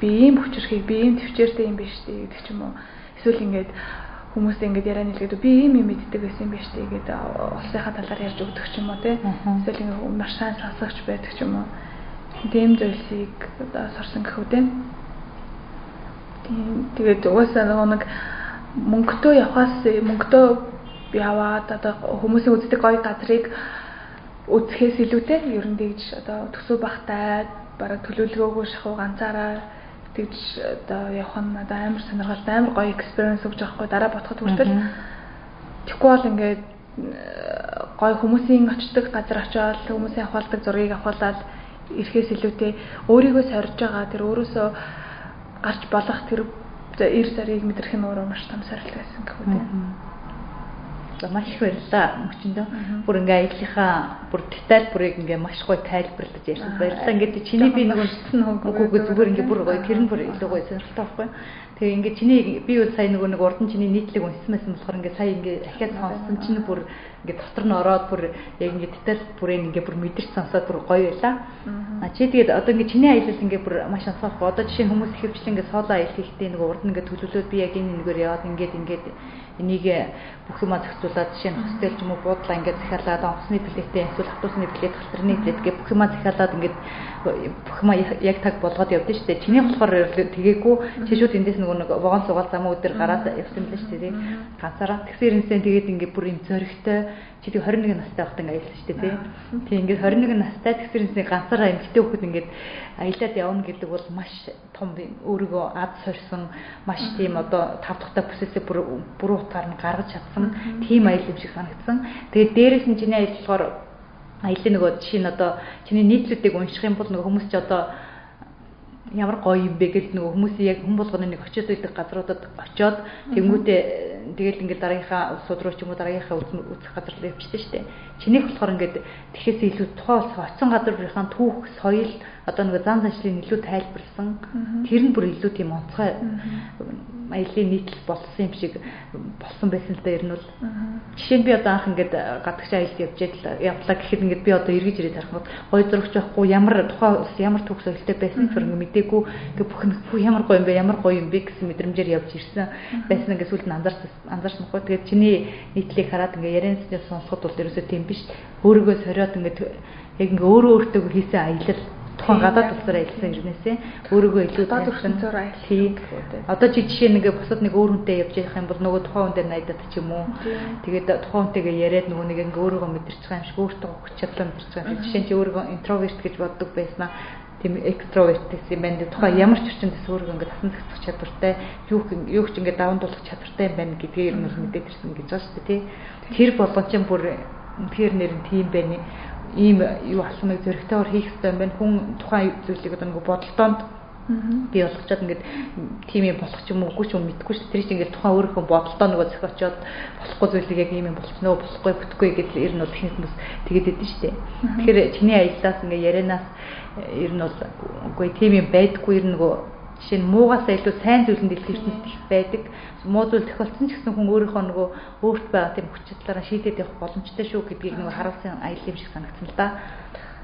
би ийм хүчрхийг би ийм төвчээртэй юм биш гэдэг ч юм уу. Эсвэл ингээд хүмүүсээ ингээд яриа нийлгээд би ийм юм мэддэг байсан юм биш тий гэдэг улсынхаа талаар ярьж өгдөг ч юм уу те. Эсвэл ингээд маш сайн сонсогч байдаг ч юм уу. Тийм зүйлсийг одоо сорсон гэхүү те. Тийм. Тэгээд угаасаа нэг мөнгөтэй явхаас мөнгөтэй яваад одоо хүмүүсийн үздэг гоё газрыг үзэхээс илүүтэй ер нь тэгж одоо төсөө багтай бараг төлөвлөгөөгөө шахуу ганцаараа тэгж одоо явах нь одоо амар сонирхолтой амар гоё экспириенс өгч байгаа хгүй дараа бодоход хүртэл тэггүй бол ингээд гоё хүмүүсийн очдог газар очиод хүмүүсийн авахалдаг зургийг авахлаад ирэхээс илүүтэй өөрийгөө сорж байгаа тэр өөрөөсөө гарч болох тэр эр зарыг мэдрэх нь өөрөө маш том сорилт байсан гэх үү. За маш их баярлалаа мөчөндөө. Бүр ингээ аяллахаа бүр деталь бүрийг ингээ маш гоё тайлбарлаж ярьсан. Баярлалаа. Ингээд чиний би нэг үгүй зүгээр ингээ бүр гоё тэр нь бүр илүү гоё сонирхолтой байхгүй. Тэгээ ингээ чиний би бол сая нөгөө нэг урд нь чиний нийтлэг унсан байсан болохоор ингээ сая ингээ ахиад сонссон чинь бүр ингээ дотор нь ороод бүр яг ингээ деталь бүрийг ингээ бүр мэдэрч сонсоод бүр гоё байлаа. А чи тэгээд одоо ингээ чиний аялал ингээ бүр маш онцгой. Одоо жишээ хүмүүс ихэвчлэн ингээ сооло аялал хийхдээ нөгөө урд нь ингээ төлөвлөөд би яг энэ нэгээр яваад ингээд ингээд энийг бүх юмаа зохицуулаад жишээ нь хостел ч юм уу буудлаа ингээд захиалаад онгоцны плеттэй эсвэл автобусны плет халтрны плет гэх бүх юмаа захиалаад ингээд бүх юмаа яг таг болгоод явдсан шүү дээ. Чиний болохоор тэгээгүй чи шууд эндээс нөгөө нэг вагон сугаал замаа өдөр гараад явсан мэлээ шүү дээ. Ганцаараа тэгсэр инсэн тэгээд ингээд бүр юм зөрөгтэй чи тэг 21 настай байхдаа ингээ аялсан шүү дээ тий. Тэг ингээд 21 настай тэгсэрнсээ ганцаараа эмгтэй хөхөд ингээд аялаад явна гэдэг бол маш том өөрийгөө ад сорьсон маш тийм одоо тав дахьтай бүсээсээ бүр бүр утгаар нь гаргаж чадсан тийм аялал юм шиг санагдсан. Тэгээд дээрэс нь чиний аялалгаар аялын нөгөө жишээ нь одоо чиний нийтлүүдийг унших юм бол нөгөө хүмүүс ч одоо ямар гоё юм бэ гэж нөгөө хүмүүсийн яг хүн болгоны нэг очиод байдаг газруудад очиод тэнгүүтээ тэгэл ингээд дараагийнхаа улсууд руу ч юм уу дараагийнхаа үзэх газар руу явчихсан шүү дээ. Чинийх болохоор ингээд тэхээс илүү тухайн улс очсон газрынхаа түүх, соёл одоо нэг зан заншлыг илүү тайлбарлсан. Тэр нь бүр илүү тийм онцгой аялын нийтлэл болсон юм шиг болсон байсан л да ер нь бол. Жишээ нь би одоо анх ингээд гадагш аялалд явж явлаа гэхэд ингээд би одоо эргэж ирээд харах гой зурагч байхгүй ямар тухайн улс ямар төгс соёлтой байсан ч ингээд мдээгүй ингээд бүх бүх ямар гоё юм бэ ямар гоё юм бэ гэсэн мэдрэмжээр явж ирсэн байсан ингээд сүлд нь анзаарсан анзаарсан хгүй тэгээд чиний нийтлийг хараад ингээд яриансны сонсоход бол ерөөсөө тийм биш. Өөрийгөө сориод ингээд яг ингээд өөрөө өөртөө хийсэн аялал тухайн гадаад улсаар аялсан ирнэсээ өөрийгөө илүү тайлсан зур аялсан. Одоо чи жишээ нэг бусад нэг өөр хүнтэй явж явах юм бол нөгөө тухайн хүн дээр найдаад ч юм уу. Тэгээд тухайн хүнтэйгээ яриад нөгөө нэг ингээ өөрийгөө мэдэрч байгаа юм шиг өөртөө хүч чадлаа мэдэрч байгаа. Жишээ нь чи өөрийгөө интроверт гэж боддог байснаа тийм экстроверт гэсэн юм байна. Тухайн ямар ч орчинд өөрийгөө ингээ тасан зохицох чадвартай, юу юу ч ингээ даван туулах чадвартай юм байна гэдгийг ер нь мэдээд ирсэн гэж байна шүү дээ. Тэр болгон чинь бүр тэр нэр нь тийм байна ийм юу алхмыг зөрөгтэйгээр хийх хэрэгтэй юм байна. Хүн тухайн зүйлийг одоо нэг бодолтоонд би болгочоод ингээд тийм юм болох ч юм уу үгүй ч юм мэдгүй ш. Тэр чинь ингээд тухайн өөрийнхөө бодолтоо нөгөө зохиочоод болохгүй зүйлийг яг ийм юм болчихно болохгүй бүтгүй гэдэл ер нь бол ихэнх хүмүүс тэгээд идэв штэ. Тэгэхээр чиний аяллаас ингээд ярианаас ер нь бол үгүй тийм юм байдаггүй. Ер нь нөгөө жишээ нь муугаас илүү сайн зүйлэнд илэрхийлсэн их байдаг. Муу зүйл тохиолдсон ч гэсэн хүн өөрийнхөө нөгөө өөрт байгаа тийм хүч чадлаараа шийдээд явах боломжтой шүү гэдгийг нөгөө харуулсан аялал юм шиг санагдсан л да.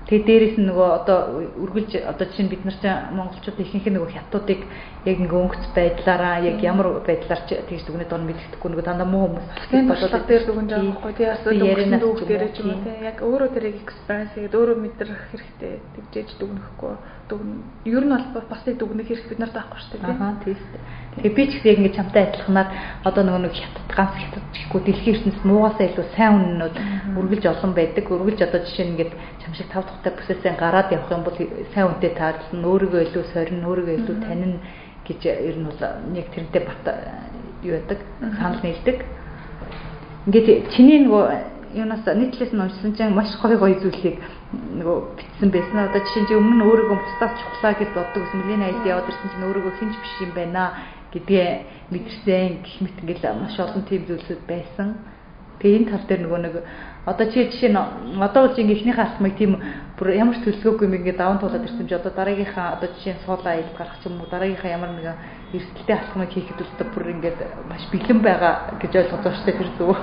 Тэгээ дээрэс нь нөгөө одоо үргэлж одоо жишээ нь бид нар чинь монголчууд ихэнх нь нөгөө хятадуудыг яг ингээ өнгөц байдлаараа яг ямар байдлаар ч тэгж дүгнээд орно мэддэхгүй нөгөө дандаа муу хүмүүс тийм бодлоо дээр дүгнж байгаа байхгүй тий асуудал ярианаас дүүх дээр ч юм уу? Тий яг өөрөө тэрийг экспириенс хийгээд өөрөө мэдрэх хэрэгтэй тэгжээж дүгнэхгүй дүгн ер нь бол бас тийг дүгнэх хэрэг бид нарт байхгүй шүү дээ тий. аа шүү Тэгээ би ч гэсэн яг ингэ чамтай адилханаар одоо нөгөө нэг хятад ганц хятад гэхгүй дэлхийн ертөнцид муугасаа илүү сайн үнэнүүд үргэлж олон байдаг. Үргэлж одоо жишээ нь ингээд чам шиг тав тухтай бүсээсээ гараад явах юм бол сайн үнэтэй таарлан өөрийгөө илүү сорин, өөрийгөө илүү танин гэж ер нь бол нэг тэрнтэй бат юу яадаг санал нийлдэг. Ингээд чиний нөгөө юунаас нийтлээс нь уншсан чинь маш гоё гоё зүйлийг нөгөө битсэн байсан. Одоо жишээ нь өмнө өөрийгөө бусдаас чухлаа гэж боддог ус мөлийн айлд яваад ирсэн чинь өөрийгөө хинж биш юм байна гэдгээ мэдэрсэн гэх мэт ингээл маш олон тийм зүйлсүүд байсан. Тэгээ энэ тал дээр нөгөө нэг одоо чи жишээ нь одоо үл ингээ ихнийхээ алтмыг тийм бүр ямар ч төлөвлөгөөгүй юм ингээ даван туулаад ирсэн чи одоо дараагийнхаа одоо жишээ нь суулаа аялал гарах ч юм уу дараагийнхаа ямар нэгэн эрсдэлтэй алтмыг хийхэд бол бүр ингээд маш бэлэн байгаа гэж шүү дээ тэр зүг.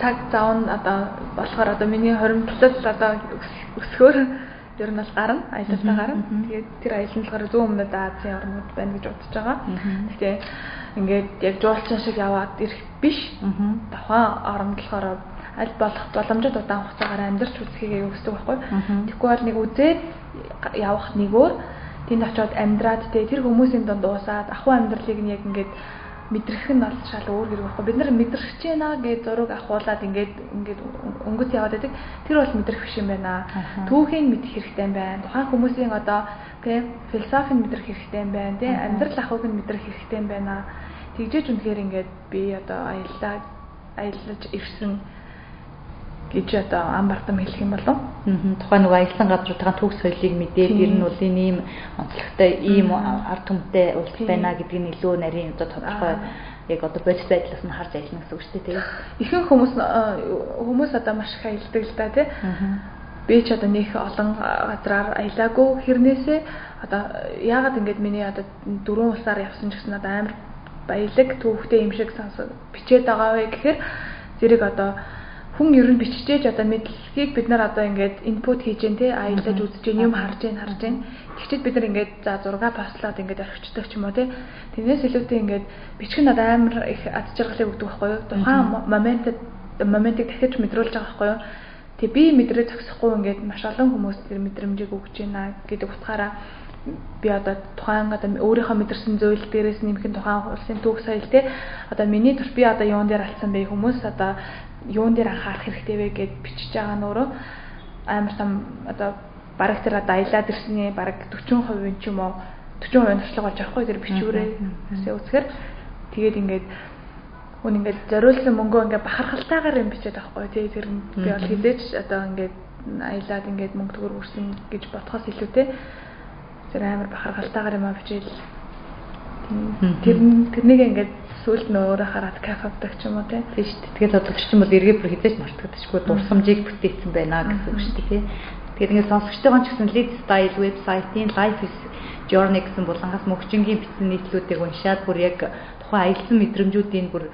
Цаг зав нь одоо болохоор одоо миний 20 плюс одоо өсгөөр ер нь бол гарна аялалтаа гарна. Тэгээд тэр аялал болохоор зүүн өмнөд Азийн орнууд байна гэж бодож байгаа. Гэхдээ ингээд яг жуулчин шиг яваад ирэх биш. Давхаан орнд болохоор аль болох боломжит удаан хугацаагаар амьдарч үзхийг юу гэсэн байхгүй. Тэгэхгүй бол нэг үзээд явах нэгөөр тэнд очиод амьдраад те тэр хүмүүсийн донд уусаад ахуй амьдралыг нь яг ингээд мэдрэх нь бол шал өөр хэрэг байхгүй. Бид нар мэдрэх гэж байна гэж зураг авахуулаад ингээд ингээд өнгөц яваад байдаг. Тэр бол мэдрэх биш юм байна. Түүхийг мэдэх хэрэгтэй байна. Тухайн хүмүүсийн одоо тий философийг мэдрэх хэрэгтэй юм байна. Тий амьдрал ахуйг нь мэдрэх хэрэгтэй юм байна. Тэгжээж үнэхээр ингээд би одоо аяллаа аяллаж ирсэн гэж одоо ам бардам хэлэх юм болов. Тухайн нэг аялсан газруудын төгс соёлыг мэдээд ер нь бол ийм онцлогтой ийм ард түмтэй уулзалт байна гэдгийг илүү нарийн одоо тодорхой яг одоо бодис байдлаас нь харж аялна гэсэн үг шүү дээ. Ихэнх хүмүүс хүмүүс одоо маш их аялдаг л да тий. Би ч одоо нөх олон газраар аялаагүй. Хэрнээсээ одоо яагаад ингэж миний одоо дөрвөн улсаар явсан гэсэн одоо амар баялаг түүхтэй юм шиг сонсоо бичээд байгаа вэ гэхээр зэрэг одоо хүн ер нь биччихээж одоо мэдлэгийг бид нар одоо ингээд инпут хийж гэн тий аялаж үзэж гэн юм харж гэн харж гэн тэгчээд бид нар ингээд за зурга паслаад ингээд орхичдаг ч юм уу тий тэрнээс илүүтэй ингээд бичих нь амар их ад жаргалыг өгдөг байхгүй юу? Тухайн моментод моментыг дахиж мэдрүүлж байгаа байхгүй юу? Тий би мэдрээ зогсохгүй ингээд маш олон хүмүүс тэр мэдрэмжийг өгч гинэ гэдэг утгаараа би одоо тухайн одоо өөрийнхөө мэдэрсэн зүйл дээрээс нэмэх тухайн улсын түүх соёл те. Одоо миний төр би одоо юун дээр алдсан бэ? Хүмүүс одоо юун дээр анхаарах хэрэгтэй вэ гэд бичиж байгаа нь өөрөө амар том одоо бараг тэр одоо аялаад ирсний бараг 40% ч юм уу 40% туршлага болж авахгүй тэр бичвэрээ. Үзэхээр тэгээд ингээд хүн ингээд зориулсан мөнгөө ингээд бахархалтайгаар юм бичээд авахгүй. Тий тэр би бол хизээч одоо ингээд аялаад ингээд мөнгө төгөр үрсэн гэж бодхоос илүүтэй тэр амар бахархалтайгаар юм а бичээл тэр тэрнийг ингээд сүүлд нь өөрөө хараад кафе авдаг ч юм уу тий. Тийш тэгээд бодлогч юм бол эргээ бүр хизээж мартагдчихгүй дурсамжийг бүтээсэн байна гэсэн үг шүү дээ тий. Тэгээд ингээд сонсогчтойгоо ч гэсэн lead style вебсайтын life is journey гэсэн булангаас мөгчингийн бичсэн нийтлүүдийг уншаад бүр яг тухайн аялсан мэдрэмжүүдийн бүр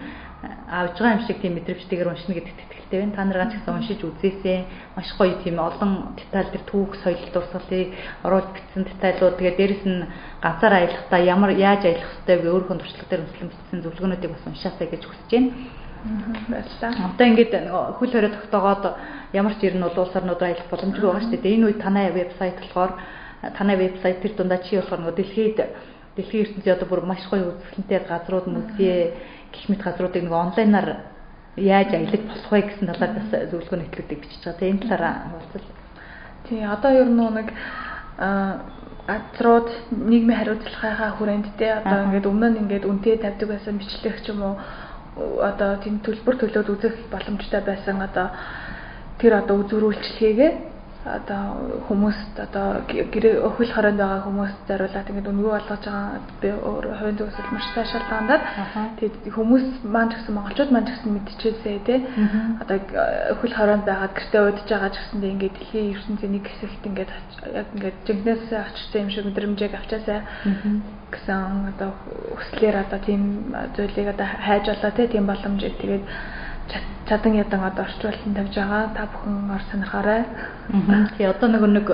авж байгаа юм шиг тийм мэдрэмжтэйгээр уншина гэдэгт итгэлтэй байна. Та нараа ч гэсэн уншиж үзээсэй. Маш гоё тийм олон деталь төр түүх, соёл дурсгалыг оруулж бичсэн детайлууд. Тэгээд дээрэс нь газар аялахдаа ямар яаж аялах ёстой вэ? өөрийнхөө туршлага дээр үнэлэн бичсэн зөвлөгөөнүүдийг бас уншаасай гэж хүсэж байна. Баярлалаа. Одоо ингээд хөл хорой тогтоогоод ямар ч ер нь улс орнууд аялах боломжгүй байгаа шүү дээ. Энэ үед танай вебсайт болохоор танай вебсайт тэр дундаа чи болохоор нөгөө дэлхийд дэлхийн ертөнцийн одоо бүр маш гоё үзэсгэлэнтэй газрууд музей гэх мэт газруудыг нэг онлайнаар яаж аялаж болох вэ гэсэн талаар бас зөвлөгөө нэтлүүдийг бичиж байгаа. Тэгээ энэ талаараа хуваалцал. Тий, одоо ер нь нэг газрууд нийгмийн хариуцлагынхаа хүрээнд те одоо ингээд өмнө нь ингээд үнтэй тавьдаг байсан бичлэг ч юм уу одоо тийм төлбөр төлөөд үзэх боломжтой байсан одоо тэр одоо үзүүрүүлчлэгээгээ одоо хүмүүст одоо гэрээ өхөл хороонд байгаа хүмүүст зориулаад ингээд өнгөө болгож байгаа би хувийн төгсөл маш сайшаал дандаад тэгээд хүмүүс маань ч гэсэн монголчууд маань ч гэсэн мэдчихээсэй те одоо өхөл хороонд байгаа гэртээ удаж байгаа ч гэсэндээ ингээд дэлхийн ертөнцийн нэг хэсэгт ингээд яг ингээд жигнэсээ очсон юм шиг мэдрэмжийг авчаасай гэсэн одоо хүслээр одоо тийм зүйлийг одоо хайж олоо те тийм боломжийг. Тэгээд чадан ядан одоо орчуулсан тавьж байгаа. Та бүхэн ор сонирхаарай. Тэгээ одоо нөгөө нэг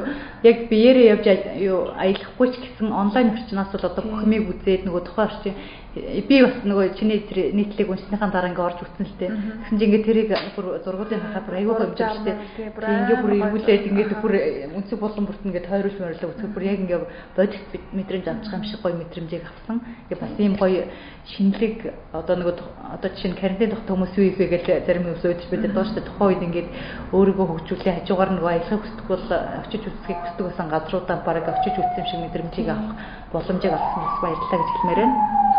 яг биеэрээ явж юу аялахгүй ч гэсэн онлайн орчноос бол одоо бүх юмыг үзээд нөгөө тухайн орчин би бас нөгөө чиний тэр нийтлэг уншсныхаа дараа ингээ орж үтсэн л тээ. Тэгсэн чинь ингээ тэрийг бүр зургуудын хахад бүр аягүй хөвжиж штэ. Ингээ бүр эргүүлээд ингээ бүр үнцэг болон бүрт ингээ тойруулж мөрөлөө үзэх бүр яг ингээ бодит мэдрэмж авч байгаа юм шиг гоё мэдрэмжийг авсан. Ингээ бас ийм гоё шинэлэг одоо нөгөө одоо жишээ нь карантин тогт хүмүүс юу хийхээ гэж зарим өөдөж бид доош та тухайн үед ингээ өөрийгөө хөгжүүлээ хажуугаар нөгөө аялахыг хүсдэг бол очиж үзэхийг хүсдэг байсан газруудаа бараг очиж үзсэн шиг мэдрэмжийг авах боломжийг олгосон бас баярлалаа гэж хэлмээр байна.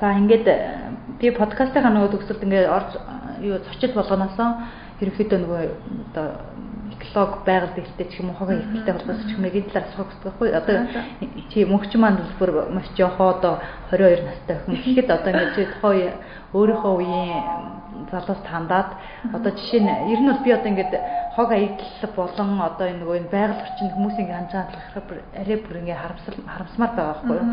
За ингээд э, би подкастынхаа нөгөө төгсөлд ингээд орж юу зочид болгоноосоо ерөнхийдөө нөгөө одоо эколог байгаль дэвтэлтэй ч юм уу хогоо ихтэй холбоос ч юм уу энэ талаар асуух гэсэн байхгүй одоо чи мөнхч маань бүр маш жоохоо одоо 22 настай охин. Гэхэд одоо ингээд тухай өөрийнхөө үеийн залуус тандаад одоо жишээ нь ер нь бол би одоо ингээд хог аялал болон одоо энэ нөгөө энэ байгаль орчинд хүмүүсийн хандлагаар арай бүр ингээд харамсал харамсмаар байгаа байхгүй юу?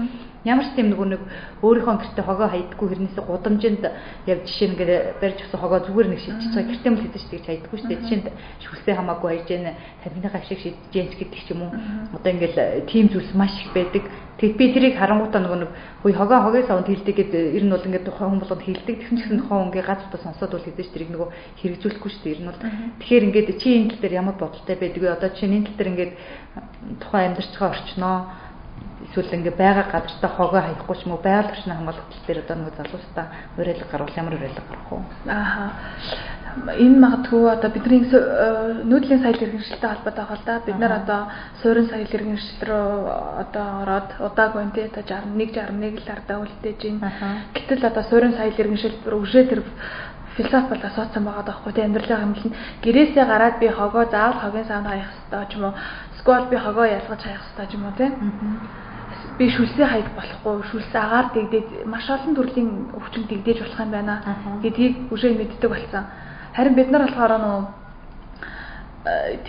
Ямар ч тийм нөгөө нэг өөрийнхөө гэрте хогоо хайдаггүй хэрнээсээ гудамжинд яг жишээ нь ингээд барьж өгсөн хогоо зүгээр нэг шидэж байгаа гэрте мэл хэдэж тэгж хайдаггүй шүү дээ. Жишээнд шүлсээ хамаагүй хайж яана тамхиныхаа шиг шидэж яанч гэдэг ч юм уу. Одоо ингээд тийм зүйлс маш их байдаг Тэгэд би тэрийг харангуйтаа нөгөө нэг хүй хогоо хогоос аванд хилдэг гэдэг ер нь бол ингээд тухайн хүн болгоод хилдэг. Тэгсэн чинь тухайн хүн ингээд газартаа сонсоод бол хэдэж тэрийг нөгөө хэрэгжүүлэхгүй шүү дээ. Ер нь бол тэгэхээр ингээд чи энэ тал дээр ямар бодолтой байдаг вэ? Одоо чи энэ тал дээр ингээд тухайн амьдарч байгаа орчноо эсвэл ингээ байгаа газартаа хогоо хаяхгүй ч юм уу байгаль орчны хамгаалалт дээр одоо нэг залуустаа уриалга гарвал ямар уриалга гарах вэ? Ааха. Энэ магадгүй одоо бидний э, нүүдлийн соёл иргэншилтэй холбоотой байгаа л да. Бид нар одоо суурин соёл иргэншил рүү одоо ороод удааг байна тий одоо 61 61 л ардаа үлдээж байна. Гэтэл одоо суурин соёл иргэншил өргөжөө тэр философи бол асуусан байгаа даахгүй тий амьдралын хэмжил нь гэрээсээ гараад би хогоо заавал хогийн санд хаях хэрэгтэй ч юм уу. Сквал би хогоо ялгаж хаях хэрэгтэй ч юм уу тий би шүлсээ хайх болохгүй шүлсээ агаар дэгдээд маш олон төрлийн өвчин дэгдээж болох юм байна гэдгийг үшээ мэддэг болсон. Харин бид нар болохоор нөгөө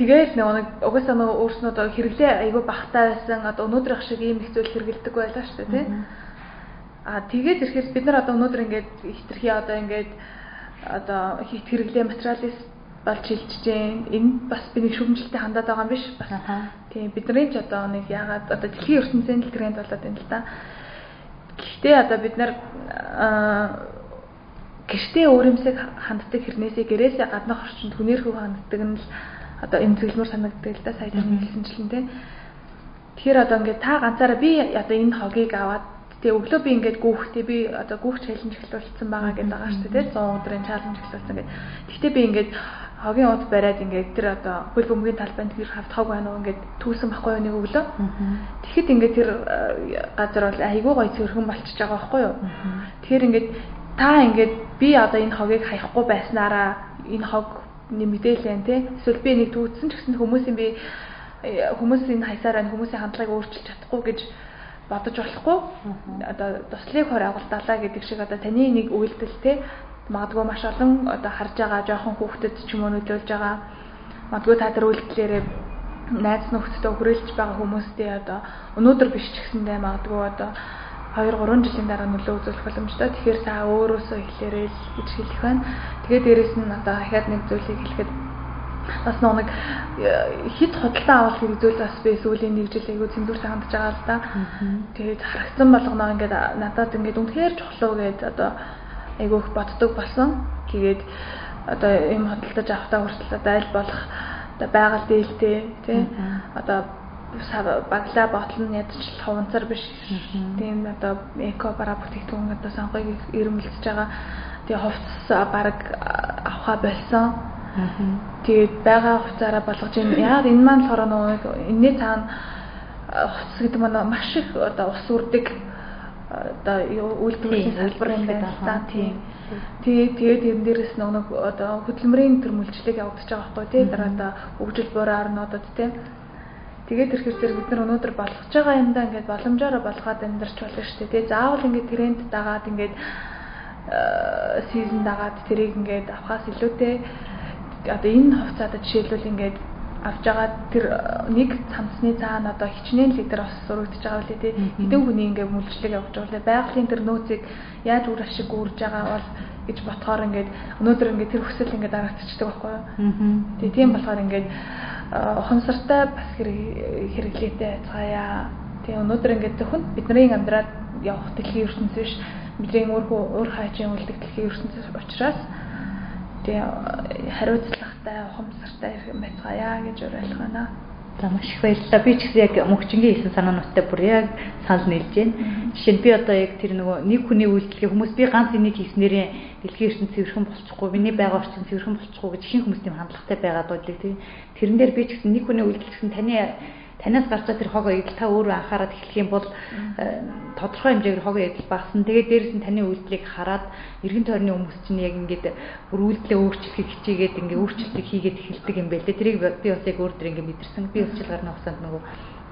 тэгээд нэг угаасаа нөгөө өөрснөө одоо хэрэглээ айгүй багтаа байсан одоо өнөөдрийнх шиг ийм их зүйл хэрэгэлдэг байлаа шүү дээ тий. А тэгээд ирэхээр бид нар одоо өнөөдөр ингээд хитрхи одоо ингээд одоо хит хэрэглээ материалист болж хилжиж जैन энэ бас би нэг шүүмжлэлтэй хандаад байгаа юм биш? Бас. Тийм бидний ч одоо нэг ягаад одоо дэлхийн ертөнцийн тренд болоод байна л да. Гэхдээ одоо бид нар гэртээ өөрөмсөг ханддаг хэрнээсээ гэрээсээ гаднах орчинд хүнээрхүү ханддаг нь л одоо энэ зөвлөмөр санагддаг л да сая тань хэлсэнчлэн тийм тэгэхээр одоо ингээд та ганцаараа би одоо энэ хогийг аваад Тэгээ өглөө би ингээд гүүхтэй би одоо гүүх чаленж эхлүүлсэн байгаа гэдэг байгаа шүү дээ 100 өдрийн чаленж эхлүүлсэн гэдэг. Гэхдээ би ингээд хогийн ут бариад ингээд тэр одоо хөл бөмбөгийн талбайд тэр хавт хог байна уу ингээд түүсэн байхгүй юу нэг өглөө. Тэгэхэд ингээд тэр э, газар бол айгүй гоё цөөрхөн болчихж байгаа байхгүй юу. Тэгэхээр ингээд та ингээд би одоо энэ хогийг хаяхгүй байснараа энэ хог нэмэгдэйлэн тий. Эсвэл би нэг түүсэн ч гэсэн хүмүүсийн би э, хүмүүсийн хайсараа хүмүүсийн хандлагыг өөрчилж чадахгүй гэж бодож болохгүй. Одоо туслыг хор агуулталаа гэдэг шиг одоо таны нэг үйлдэл тий магадгүй маш олон одоо харж байгаа жоохон хүүхдэд ч юм уу нөлөөлж байгаа магадгүй та тэр үйлдэлээрээ найз нөхдөдөө хүрээлж байгаа хүмүүстээ одоо өнөөдөр биш ч гэсэндээ магадгүй одоо 2 3 жилийн дараа нөлөө үзүүлэх боломжтой. Тэгэхээр та өөрөөсөө хэлээрэй гэж хэлэх байна. Тэгээд дээрэс нь одоо дахиад нэг зүйлийг хэлэхэд бас нэг хит худалдаа авах хэрэг зүйл бас би сүүлийн нэг жил айгу цэндүүртэй хандж байгаа л да. Тэгээд харагцсан болгоноо ингээд надад ингээд үнэхээр чухал уу гэд одоо айгүйх боддог болсон. Тэгээд одоо юм хөдөлтөж авахтаа хүртэл одоо аль болох одоо байгаль дээлтэй тий одоо баглаа ботол нь ядч хавцар биш. Тийм одоо эко бара бүтээгдэхүүн одоо сонгоёг ирэмэлдэж байгаа. Тэгээ хувцас баг авахаа болсон. Тэгээд байгаа хувцаараа болгож юм. Яг энэ маань болохоор нөгөө энэний цаана хувцас гэдэг маань маш их одоо ус үрдэг одоо үйлдвэрлэлийн салбар л да тийм. Тэгээ тэгээд тэрэн дээрээс нэг одоо хөдөлмөрийн төр мүлжлэг явагдаж байгаа байхгүй тий дараа одоо хөгжил буурай орнуудад тий. Тэгээд тэр хэрсээр бид нар өнөөдөр болгож байгаа юмдаа ингээд боломжоор болгоод амьдарч болно шүү дээ тий. Заавал ингээд тренд дагаад ингээд сизон дагаад тэрийг ингээд авахаас илүүтэй одоо энэ хувцаада жишээлбэл ингээд авж байгаа тэр э, нэг цамцны цаана одоо хичнээн литр ус сурагдаж байгаа үлээ тий хэдэн хүний ингээ мүлжлэг явуулж байгаа үлээ. Байгалийн тэр нөөцийг яаж үр ашиг үүрж байгаа бол гэж ботхоор ингээд өнөөдөр ингээд тэр хүсэл ингээд дарагдчихдаг байхгүй юу. Тэгээ тийм болохоор ингээд э, ухамсартай бас хэрэглээтэй байцгаая. Тэгээ өнөөдөр ингээд зөвхөн бидний амьдраад явах дэлхийн ертөнц биш. Бидний өөрөө өөр хайчийн үлдэх дэлхийн ертөнц учраас тэгээ хариуцлагатай ухамсартай юм байцгаая гэж уриалах байна. За маш их баярлалаа. Би ч гэсэн яг мөнхчингийн хэлсэн санаануудтай бүр яг санал нийлж байна. Жишээ нь би одоо яг тэр нөгөө нэг хүний үйлдэлгээ хүмүүс би ганц энийг хийснээрээ дэлхийн ертөнд цэвэрхэн болчихгүй, миний байгаа орчин цэвэрхэн болчихгүй гэж ихэнх хүмүүс тийм хандлагатай байгаад байдаг тийм. Тэрэн дээр би ч гэсэн нэг хүний үйлдэл гэсэн таны танаас гарч байгаа тэр хогоо идэл та өөрөө анхаарал эхлэх юм бол э, тодорхой хэмжээгээр хогоо идэл багсан. Тэгээд дээрэс нь таны үйлдэлийг хараад эргэн тойрны хүмүүс чинь яг ингээд бүр үйлдэлээ өөрчлөхийг хичээгээд ингээд өөрчлөлтийг хийгээд эхэлдэг юм байна лээ. Тэрийг би бас яг өөр дөр ингээд мэдэрсэн. Би гарны хугацаанд нөгөө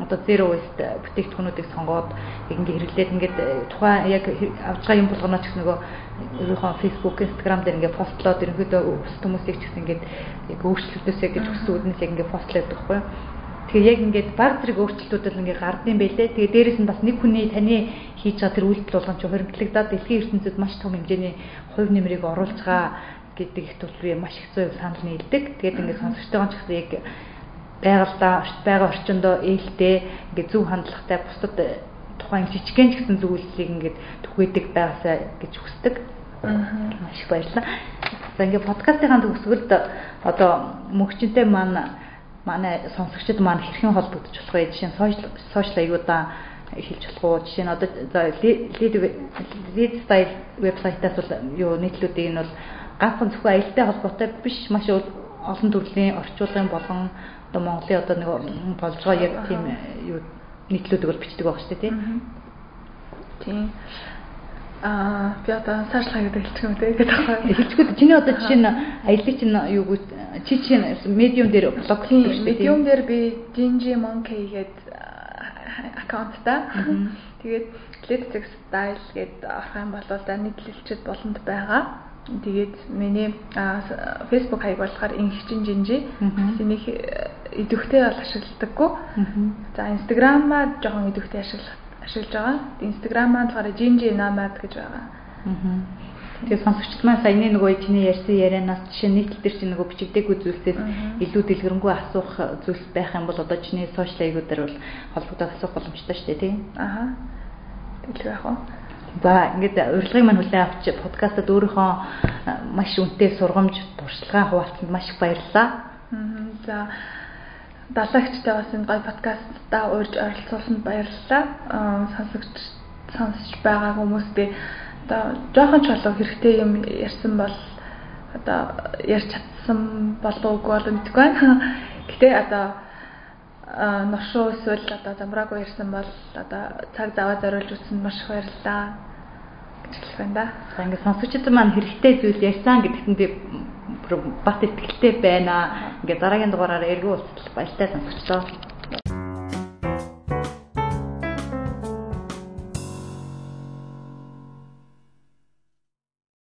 одоо zero waste бүтээгдэхүүнүүдийг сонгоод яг ингээд хэрэглээд ингээд э, тухайн яг авж байгаа юм болгоно ч гэсэн нөгөө өөрийнхөө Facebook, Instagram дээр ингээд постлоод ерөнхийдөө хүмүүсийг ч гэсэн ингээд яг өөрчлөлтөөсөө гэж хүссэн үднэс яг ингээд постлоод байгаа байхгүй юу Тэгээ яг ингээд баг зэрэг өөрчлөлтүүд л ингээд гардыг байлээ. Тэгээ дээрэс нь бас нэг хүний таны хийж байгаа тэр үйлдэл болгон ч хоригдлагдаад дэлхийн ертөнцид маш том хэмжээний хувь нэмрийг оруулж байгаа гэдэг их төлөвлөрөө маш их зүй санал нийлдэг. Тэгээд ингээд сонсогчтойгоо ч гэсэн яг байгалдаа байгаа орчиндөө ээлтэй ингээд зөв хандлагатай бусдад тухайн жижигхэн ч гэсэн зүйлсийг ингээд түгээдэг байгаасаа гэж хүсдэг. Аа маш их баярлалаа. За ингээд подкастын төгсгөлд одоо мөгчөнтэй маань манай сонсогчид маань хэрхэн холбогдож болох вэ? Жишээ нь сошиал аюудаа хэлж болох уу? Жишээ нь одоо за лид лид стайл вебсайтаас бол юу нийтлүүдийг нь бол ганцхан зөвхөн аялалтай холбоотой биш маш олон төрлийн орчуулгын болгон одоо Монголын одоо нэг болж байгаа яг тийм юу нийтлүүдийг бол бичдэг байгаа шүү дээ тийм. Тийм. Аа би одоо сарчлага гэдэг хэлчих юм те гэдэг байна. Хэлчихвэл чиний одоо жишээ нь аяллаа чинь юу чи чи медиум дээр блог хийдэг шүү дээ. Медиум дээр би Jinji Monkey гэдэг аккаунттай. Тэгээд Let's Style гэдэг орох юм бол за нийтлэлчэд боломд байгаа. Тэгээд миний Facebook хаяг болохоор инхчин жинжи. Энийг идэвхтэй бол ашигладаггүй. За Instagram-аа жоохон идэвхтэй ашиглах ашиглаж байгаа. Instagram-аа болохоор жинжи намад гэж байгаа. Тэгээ сонсогчд маань саяны нөгөө чиний ярьсан ярианаас жишээ нийтлэл дээр чинь нөгөө бичигдээгүй зүйлсээс илүү дэлгэрэнгүй асуух зүйлс байх юм бол одоо чиний сошиал аягуудаар бол холбогдоод асуух боломжтой шүү дээ тийм. Аха. Тэгэл яах вэ? За ингээд урилгыг маань хүлээн авч подкастад өөрийнхөө маш үнэтэй сургамж туршлагаа хуваалцсанд маш их баярлалаа. За далаагчтай бас энэ гоё подкастта урьж оролцуулсанд баярлалаа. Сонсогч сонсож байгаа хүмүүстээ одоо жоохон ч болов хэрэгтэй юм ярьсан бол одоо ярьж чадсан болов уугүй бол мэдгүй байна. Гэтэ одоо ношоо эсвэл одоо замраагүй ирсэн бол одоо цаг заваа зориулж үзсэн маш их баярлалаа гэж хэлэх байна да. За ингээд сонсогчид маань хэрэгтэй зүйл ярьсан гэдэгт би бат итгэлтэй байна. Ингээд дараагийн дугаараар эргүү уулзтал баяртай сонсогчлоо.